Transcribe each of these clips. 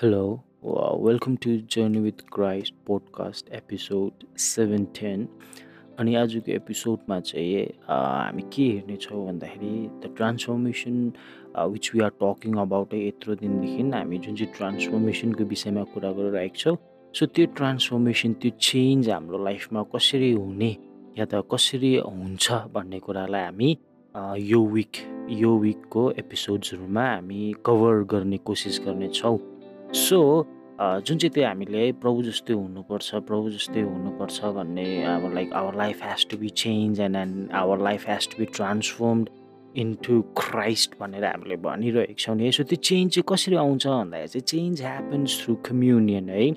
Hello, welcome to Journey with Christ podcast episode seven ten अनि आजको एपिसोडमा चाहिँ हामी के हेर्नेछौँ भन्दाखेरि the transformation which we are talking about है यत्रो दिनदेखि हामी जुन चाहिँ ट्रान्सफर्मेसनको विषयमा कुरा गरिरहेको छौँ सो त्यो ट्रान्सफर्मेसन त्यो चेन्ज हाम्रो लाइफमा कसरी हुने या त कसरी हुन्छ भन्ने कुरालाई हामी यो विक यो विकको एपिसोड्सहरूमा हामी कभर गर्ने कोसिस गर्नेछौँ सो जुन चाहिँ त्यो हामीले प्रभु जस्तै हुनुपर्छ प्रभु जस्तै हुनुपर्छ भन्ने अब like our life has to be change and and our life has to be transformed into Christ भनेर हामीले भनिरहेको छौँ नि। है सो त्यो चेन्ज चाहिँ कसरी आउँछ भन्दाखेरि चाहिँ चेन्ज ह्यापन्स थ्रु कम्युनियन है।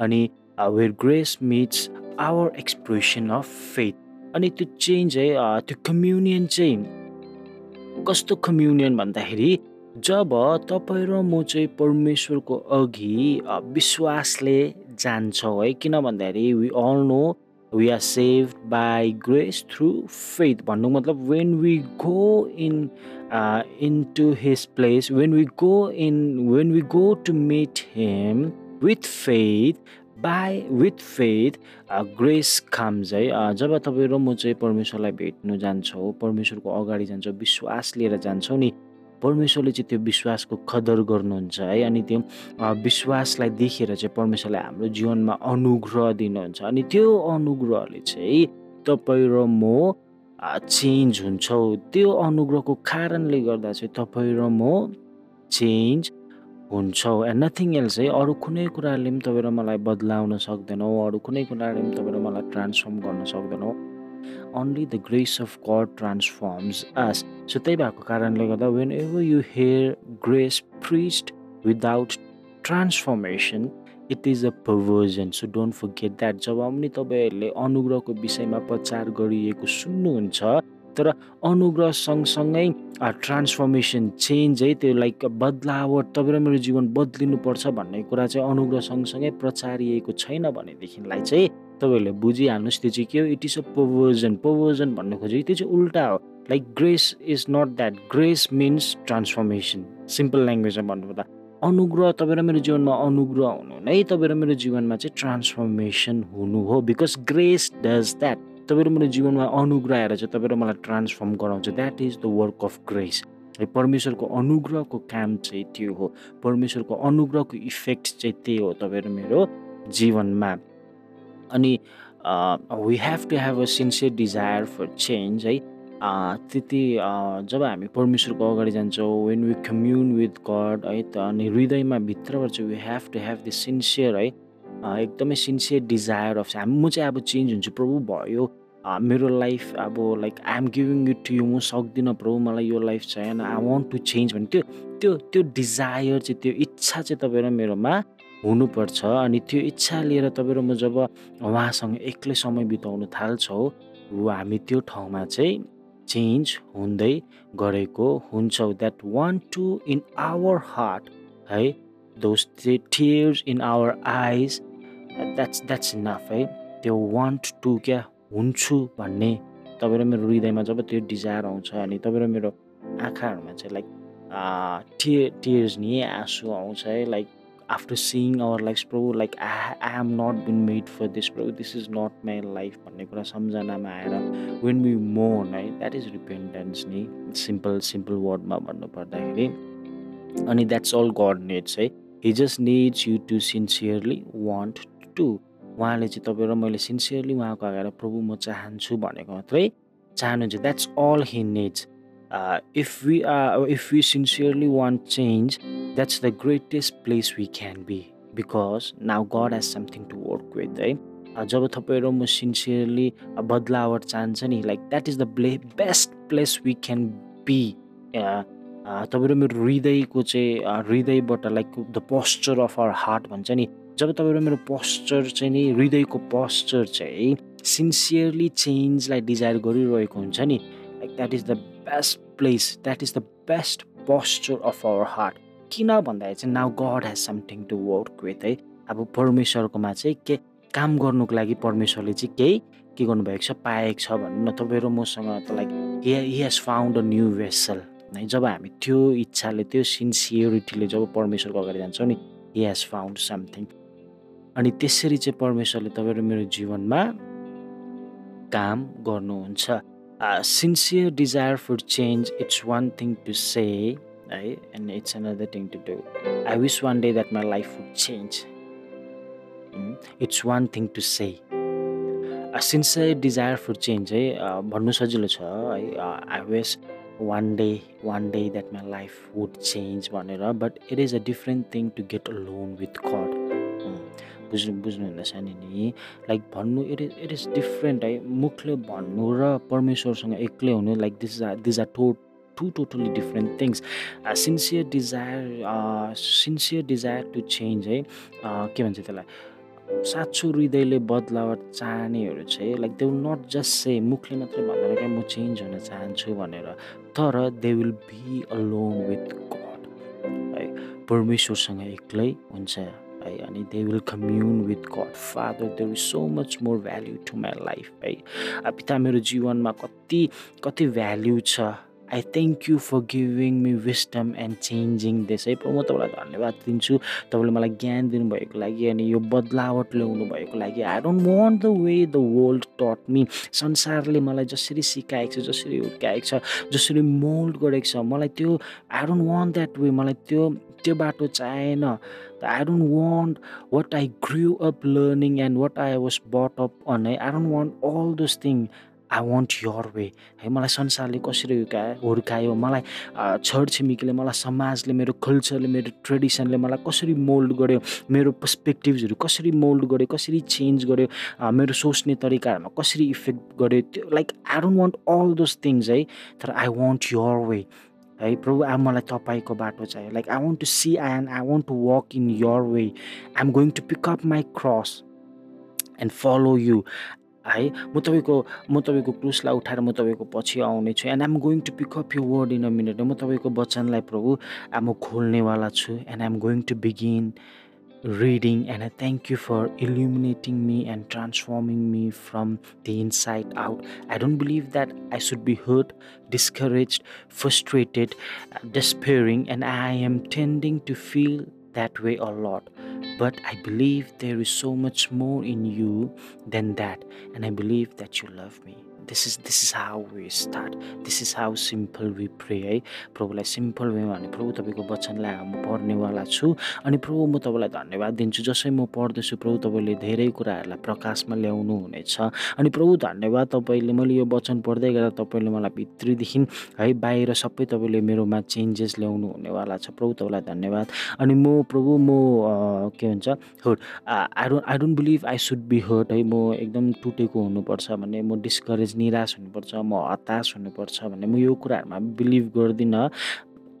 अनि where grace meets our expression of faith अनि त्यो चेन्ज है त्यो कम्युनियन चाहिँ कस्तो कम्युनियन भन्दाखेरि जब तपाईँ र म चाहिँ परमेश्वरको अघि विश्वासले जान्छौँ है किन भन्दाखेरि we all know we are save by grace through faith भन्नु मतलब when we go in in to his place when we go in when we go to meet him with faith by with faith grace comes है। जब तपाईँ र म चाहिँ परमेश्वरलाई भेट्नु जान्छौँ परमेश्वरको अगाडि जान्छौँ विश्वास लिएर जान्छौँ नि परमेश्वरले चाहिँ त्यो विश्वासको कदर गर्नुहुन्छ है? अनि त्यो विश्वासलाई देखेर चाहिँ परमेश्वरले हाम्रो जीवनमा अनुग्रह दिनुहुन्छ। अनि त्यो अनुग्रहले चाहिँ तपाईँ र म चेन्ज हुन्छौँ। त्यो अनुग्रहको कारणले गर्दा चाहिँ तपाईँ र म चेन्ज हुन्छौँ। एन्ड नथिङ एल्स है? अरू कुनै कुराले पनि तपाईँ र मलाई बदलाउन सक्दैनौँ। अरू कुनै कुराले पनि तपाईँ र मलाई ट्रान्सफर्म गर्न सक्दैनौँ। Only the grace of God transforms us. So त्यही भएको कारणले गर्दा whenever you hear grace preached without transformation it is a perversion so don't forget that जब पनि तपाईँहरूले अनुग्रहको विषयमा प्रचार गरिएको सुन्नुहुन्छ तर अनुग्रह सँगसँगै ट्रान्सफर्मेसन चेन्ज है त्यो लाइक बदलावट तपाईँ र मेरो जीवन बदलिनुपर्छ भन्ने कुरा चाहिँ अनुग्रह सँगसँगै प्रचारिएको छैन भनेदेखिलाई चाहिँ तपाईँहरूले बुझिहाल्नुहोस् त्यो चाहिँ के हो? It is a perversion perversion भन्नु खोजेको त्यो चाहिँ उल्टा हो। Like grace is not that grace means transformation simple ल्याङ्ग्वेजमा भन्नुपर्दा। अनुग्रह तपाईँ र मेरो जीवनमा अनुग्रह हुनु नै तपाईँ र मेरो जीवनमा चाहिँ ट्रान्सफर्मेसन हुनु हो। बिकज ग्रेस डज द्याट तपाईँ र मेरो जीवनमा अनुग्रह आएर चाहिँ तपाईँ र मलाई ट्रान्सफर्म गराउँछ। That is the work of grace है परमेश्वरको अनुग्रहको काम चाहिँ त्यो हो। परमेश्वरको अनुग्रहको इफेक्ट चाहिँ त्यही हो तपाईँ र मेरो जीवनमा। अनि we have to have a sincere desire for change है? त्यति जब हामी परमेश्वरको अगाडि जान्छौँ when we commune with God है त अनि हृदयमा भित्रबाट चाहिँ we have to have the sincere है? एकदमै सिन्सियर डिजायर अफ हामी म चाहिँ अब चेन्ज हुन्छु प्रभु भयो। मेरो लाइफ अब like I am giving it to you म सक्दिनँ प्रभु मलाई यो लाइफ चाहिएन आई वान्ट टु चेन्ज भने त्यो त्यो त्यो डिजायर चाहिँ त्यो इच्छा चाहिँ तपाईँ र मेरोमा हुनुपर्छ अनि त्यो इच्छा लिएर तपाईँ र म जब उहाँसँग एक्लै समय बिताउन थाल्छौँ हामी त्यो ठाउँमा चाहिँ चेन्ज हुँदै गरेको हुन्छौँ। That one to in our heart है? Those tears in our eyes that's that's enough है? त्यो वान्ट टु क्या हुन्छु भन्ने तपाईँ र मेरो हृदयमा जब त्यो डिजायर आउँछ अनि तपाईँ र मेरो आँखाहरूमा चाहिँ लाइक टियर टियर्स नि आँसु आउँछ है? Like after seeing our life प्रभु like I I am not been made for this प्रभु this is not my life भन्ने कुरा सम्झनामा आएर वेन वी मोन है द्याट इज रिपेन्टेन्स नि सिम्पल सिम्पल वर्डमा भन्नुपर्दाखेरि अनि द्याट्स अल गड निड्स है he just needs you to sincerely want to उहाँले चाहिँ तपाईँ र मैले सिन्सियरली उहाँको अगाडि प्रभु म चाहन्छु भनेको मात्रै चाहनुहुन्छ। That's all he needs if we are if we sincerely want change that's the greatest place we can be because now God has something to work with है अ, जब तपाईँ र म सिन्सियरली बदलावट चाहन्छ नि like that is the play best place we can be तपाईँ र मेरो हृदयको चाहिँ अ, हृदयबाट like the posture of our heart भन्छ नि जब तपाईँ र मेरो पोस्चर चाहिँ नि हृदयको पोस्चर चाहिँ सिन्सियरली चेन्जलाई डिजायर गरिरहेको हुन्छ नि like that is the best place that is the best posture of our heart किन भन्दाखेरि चाहिँ now God has something to work with है? अब परमेश्वरकोमा चाहिँ के काम गर्नुको लागि परमेश्वरले चाहिँ केही के गर्नुभएको छ पाएको छ भनौँ न तपाईँ र मसँग त like he has found a new vessel है? जब हामी त्यो इच्छाले त्यो सिन्सियरिटीले जब परमेश्वरको अगाडि जान्छौँ नि हि हेज फाउन्ड समथिङ अनि त्यसरी चाहिँ परमेश्वरले तपाईँ र मेरो जीवनमा काम गर्नुहुन्छ। Sincere desire for change it's one thing to say है and it's another thing to do I wish one day that my life would change it's one thing to say sincere desire for change है भन्नु सजिलो छ है? I wish one day one day that my life would change भनेर but it is a different thing to get alone with God बुझ्नु बुझ्नुहुँदैछ नि नि। लाइक भन्नु it is it is different है। मुखले भन्नु र परमेश्वरसँग एक्लै हुनु like this are this are to two totally different things sincere desire sincere desire to change है। के भन्छ त्यसलाई? साँचो हृदयले बदलावट चाहनेहरू चाहिँ like they will not just say मुखले मात्रै भन्दैन क्या म चेन्ज हुन चाहन्छु भनेर। तर they will be alone with God है। परमेश्वरसँग एक्लै हुन्छ। है अनि they will commune with God father there is so much more value to my life है पिता मेरो जीवनमा कति कति भ्याल्यु छ। I thank you for giving me wisdom and changing this है म तपाईँलाई धन्यवाद दिन्छु। तपाईँले मलाई ज्ञान दिनुभएको लागि अनि यो बदलावट ल्याउनु भएको लागि। I don't want the way the world taught me संसारले मलाई जसरी सिकाएको छ जसरी हुर्काएको छ जसरी मोल्ड गरेको छ मलाई त्यो I don't want that way मलाई त्यो त्यो बाटो चाहेन I don't want what I grew up learning and what I was brought up on. I don't want all those things. I want your way है मलाई संसारले कसरी हुर्कायो हुर्कायो? मलाई छरछिमेकीले मलाई समाजले मेरो कल्चरले मेरो ट्रेडिसनले मलाई कसरी मोल्ड गर्यो? मेरो पर्सपेक्टिभ्सहरू कसरी मोल्ड गर्यो? कसरी चेन्ज गर्यो? मेरो सोच्ने तरिकाहरूमा कसरी इफेक्ट गर्यो? त्यो like I don't want all those things है। तर आई वान्ट यर वे है प्रभु अब मलाई तपाईँको बाटो चाहियो। Like I want to see and I want to walk in your way I am going to pick up my cross and follow you है म तपाईँको म तपाईँको क्रुसलाई उठाएर म तपाईँको पछि आउने छु and I'm going to pick up you word in a minute म तपाईँको वचनलाई प्रभु म खोल्नेवाला छु and I'm going to begin reading and I thank you for illuminating me and transforming me from the inside out. I don't believe that I should be hurt, discouraged, frustrated, despairing, and I am tending to feel that way a lot. But I believe there is so much more in you than that, and I believe that you love me. This is this is how we start this is how simple we pray है प्रभुलाई simple वेमा भने प्रभु तपाईँको वचनलाई म पढ्नेवाला छु। अनि प्रभु म तपाईँलाई धन्यवाद दिन्छु। जसै म पढ्दैछु प्रभु तपाईँले धेरै कुराहरूलाई प्रकाशमा ल्याउनु हुनेछ। अनि प्रभु धन्यवाद तपाईँले मैले यो वचन पढ्दै गर्दा तपाईँले मलाई भित्रीदेखि है बाहिर सबै तपाईँले मेरोमा चेन्जेस ल्याउनु हुनेवाला छ। प्रभु तपाईँलाई धन्यवाद। अनि म प्रभु म के भन्छ? Hurt I don't I don't believe I should be hurt है। म एकदम टुटेको हुनुपर्छ भन्ने म डिस्करेज निराश हुनुपर्छ म हताश हुनुपर्छ भन्ने म यो कुराहरूमा बिलिभ गर्दिनँ।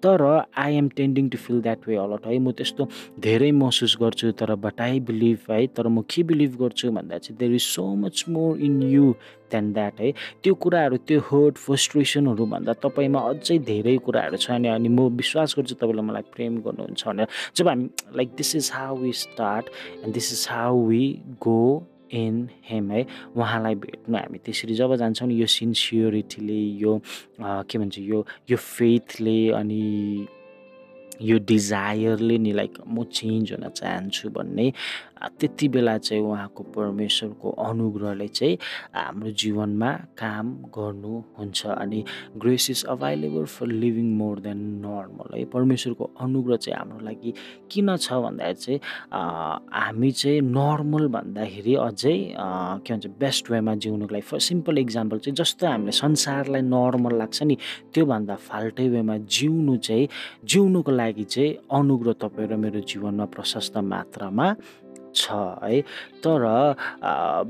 तर I am tending to feel that way a lot है। म त्यस्तो धेरै महसुस गर्छु तर बट आई बिलिभ है। तर म के बिलिभ गर्छु भन्दा चाहिँ there is so much more in you than that है। त्यो कुराहरू त्यो हर्ट फ्रस्ट्रेसनहरू भन्दा तपाईँमा अझै धेरै कुराहरू छ अनि अनि म विश्वास गर्छु तपाईँले मलाई प्रेम गर्नुहुन्छ भनेर। जब हामी like this is how we start and this is how we go in him है। उहाँलाई भेट्नु हामी त्यसरी जब जान्छौँ नि यो सिन्सियोरिटीले यो के भन्छ यो यो फेथले अनि यो डिजायरले नि लाइक म चेन्ज हुन चाहन्छु भन्ने त्यति बेला चाहिँ उहाँको परमेश्वरको अनुग्रहले चाहिँ हाम्रो जीवनमा काम गर्नुहुन्छ अनि grace is available for living more than normal है। परमेश्वरको अनुग्रह चाहिँ हाम्रो लागि किन छ भन्दाखेरि चाहिँ हामी चाहिँ नर्मल भन्दाखेरि अझै के भन्छ बेस्ट वेमा जिउनुको लागि फर सिम्पल इक्जाम्पल चाहिँ जस्तो हामीले संसारलाई नर्मल लाग्छ नि त्योभन्दा फाल्टै वेमा जिउनु चाहिँ जिउनुको लागि चाहिँ अनुग्रह तपाईँ र मेरो जीवनमा प्रशस्त मात्रामा छ है? तर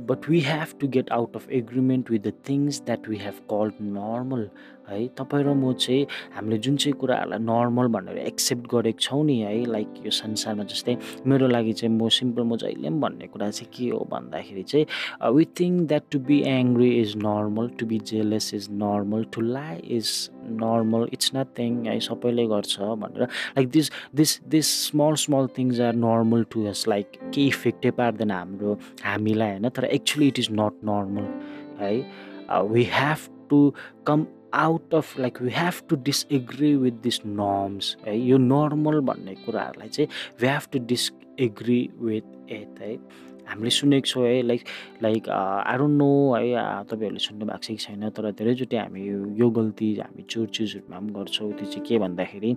but we have to get out of agreement with the things that we have called normal है? तपाईँ र म चाहिँ हामीले जुन चाहिँ कुराहरूलाई नर्मल भनेर एक्सेप्ट गरेको छौँ नि है? लाइक यो संसारमा जस्तै मेरो लागि चाहिँ म सिम्पल म जहिले पनि भन्ने कुरा चाहिँ के हो भन्दाखेरि चाहिँ we think that to be angry is normal to be jealous is normal to lie is normal it's nothing है? सबैले गर्छ भनेर। Like this this this small small things are normal to us like केही इफेक्टै पार्दैन हाम्रो हामीलाई होइन? तर actually it is not normal है? We have to come out of like we have to disagree with this norms है? यो नर्मल भन्ने कुराहरूलाई चाहिँ we have to disagree with it है? हामीले सुनेको छौँ है लाइक लाइक डोन्ट नो है तपाईँहरूले सुन्नु भएको छ कि छैन तर धेरैचोटि हामी यो गल्ती हामी चर्चेसहरूमा पनि गर्छौँ। त्यो चाहिँ के भन्दाखेरि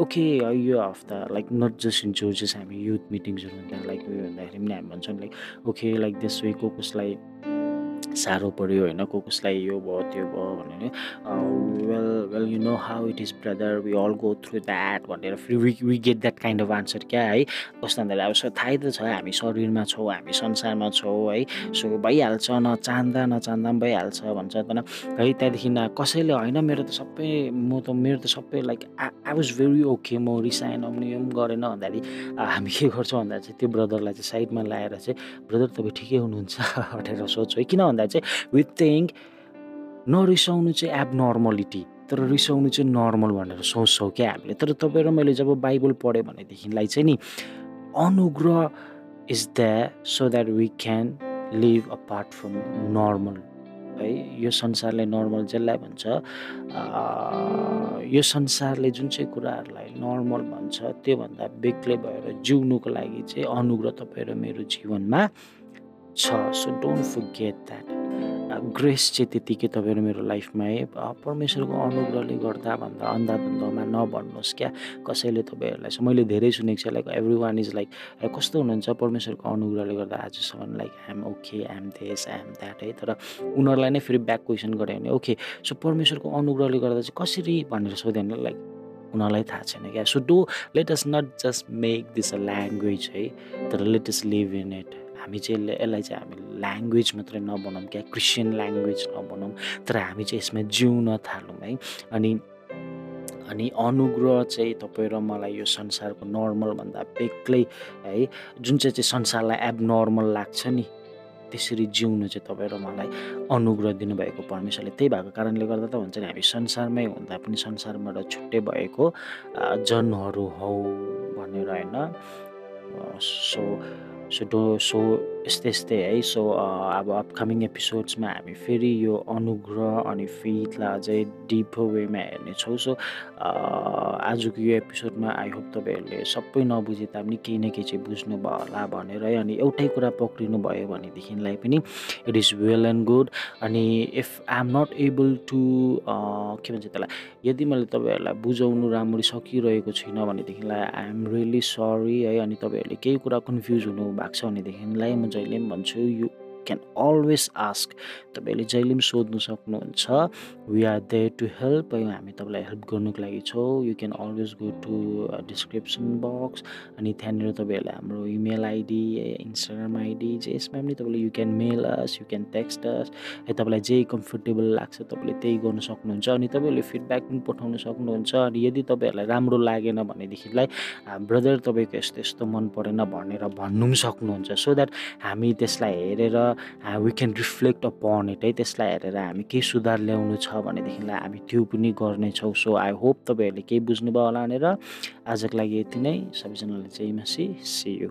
ओके यो हप्ता like not just in churches हामी युथ मिटिङ्सहरू हुँदा लाइक उयो हुँदाखेरि पनि हामी भन्छौँ like okay like this way को कसलाई साह्रो पऱ्यो होइन को कसलाई यो भयो त्यो भयो भनेर। Well well you know how it is brother we all go through that भनेर फेरि we we get that kind of answer क्या है? कस्तो भन्दाखेरि अब थाहै त छ हामी शरीरमा छौँ हामी संसारमा छौँ है। सो भइहाल्छ नचाहँदा नचाहँदा पनि भइहाल्छ भन्छ तर है त्यहाँदेखि कसैले होइन मेरो त सबै म त मेरो त सबै like I was very okay म रिसाएन पनि यो पनि गरेन भन्दाखेरि हामी के गर्छौँ भन्दा चाहिँ त्यो ब्रदरलाई चाहिँ साइडमा ल्याएर चाहिँ ब्रदर तपाईँ ठिकै हुनुहुन्छ भनेर सोध्छु है। किन भन्दा चाहिँ विथ थिङ्क नरिसाउनु चाहिँ एब नर्मलिटी तर रिसाउनु चाहिँ नर्मल भनेर सोच्छौँ क्या हामीले। तर तपाईँ र मैले जब बाइबल पढेँ भनेदेखिलाई चाहिँ नि अनुग्रह is that so that we can live apart from normal है यो संसारले नर्मल जसलाई भन्छ यो संसारले जुन चाहिँ कुराहरूलाई नर्मल भन्छ त्योभन्दा बेग्लै भएर जिउनुको लागि चाहिँ अनुग्रह तपाईँ र मेरो जीवनमा छ। So don't forget that grace चाहिँ त्यतिकै तपाईँहरू मेरो लाइफमा है परमेश्वरको अनुग्रहले गर्दा भन्दा अन्धाधुन्धमा नभन्नुहोस् क्या। कसैले तपाईँहरूलाई मैले धेरै सुनेको छु like everyone is like कस्तो हुनुहुन्छ? परमेश्वरको अनुग्रहले गर्दा आजसम्म like I'm okay I'm this I'm that है। तर उनीहरूलाई नै फेरि ब्याक क्वेसन गऱ्यो भने ओके सो परमेश्वरको अनुग्रहले गर्दा चाहिँ कसरी भनेर सोध्यो भने लाइक उनीहरूलाई थाहा छैन क्या। So do let us not just make this a language है तर let us live in it हामी चाहिँ यसलाई चाहिँ हामी ल्याङ्ग्वेज मात्रै नबनाउँ क्या क्रिस्चियन ल्याङ्ग्वेज नबनाउँ तर हामी चाहिँ यसमा जिउन थालौँ है। अनि अनि अनुग्रह चाहिँ तपाईँ र मलाई यो संसारको नर्मलभन्दा बेग्लै है जुन चाहिँ चाहिँ संसारलाई एब नर्मल लाग्छ नि त्यसरी जिउनु चाहिँ तपाईँ र मलाई अनुग्रह दिनुभएको परमेश्वरले। त्यही भएको कारणले गर्दा त हुन्छ नि हामी संसारमै हुँदा पनि संसारबाट छुट्टै भएको जनहरू हौ भनेर होइन? सो सो डो सो यस्तै यस्तै है सो अब अपकमिङ एपिसोड्समा हामी फेरि यो अनुग्रह अनि फेथलाई अझै डिप वेमा हेर्नेछौँ। सो आजको यो एपिसोडमा आई होप तपाईँहरूले सबै नबुझे तापनि केही न केही चाहिँ बुझ्नुभयो होला भनेर है अनि एउटै कुरा पक्रिनु भयो भनेदेखिलाई पनि it is well and good अनि if I am not able to के भन्छ त्यसलाई यदि मैले तपाईँहरूलाई बुझाउनु राम्ररी सकिरहेको छुइनँ भनेदेखिलाई आई एम रियली सरी है अनि तपाईँहरूले केही कुरा कन्फ्युज हुनु भएको छ भनेदेखिलाई म जहिले पनि भन्छु यु क्यान अलवेज आस्क तपाईँले जहिले पनि सोध्नु सक्नुहुन्छ. We are there to help हामी तपाईँलाई हेल्प गर्नुको लागि छौँ. You can always go to description box अनि त्यहाँनिर तपाईँहरूले हाम्रो इमेल आइडी इन्स्टाग्राम आइडी जे यसमा पनि तपाईँले you can mail us you can text us है तपाईँलाई जे कम्फर्टेबल लाग्छ तपाईँले त्यही गर्नु सक्नुहुन्छ. अनि तपाईँहरूले फिडब्याक पनि पठाउनु सक्नुहुन्छ. अनि यदि तपाईँहरूलाई राम्रो लागेन भनेदेखिलाई ब्रदर तपाईँको यस्तो यस्तो मन परेन भनेर भन्नु पनि सक्नुहुन्छ. सो द्याट हामी त्यसलाई हेरेर we can reflect upon it है। त्यसलाई हेरेर हामी केही सुधार ल्याउनु छ भनेदेखिलाई हामी त्यो पनि गर्नेछौँ सो आई होप तपाईँहरूले केही बुझ्नुभयो होला भनेर आजको लागि यति नै। सबैजनाले चाहिँ मसी सी यु